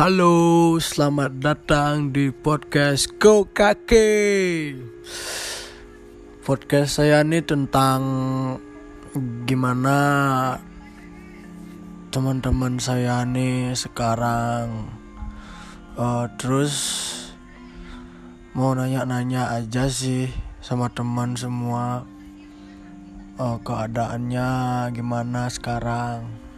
Halo, selamat datang di podcast Go Kake. Podcast saya ini tentang gimana teman-teman saya ini sekarang. Uh, terus mau nanya-nanya aja sih sama teman semua uh, keadaannya gimana sekarang.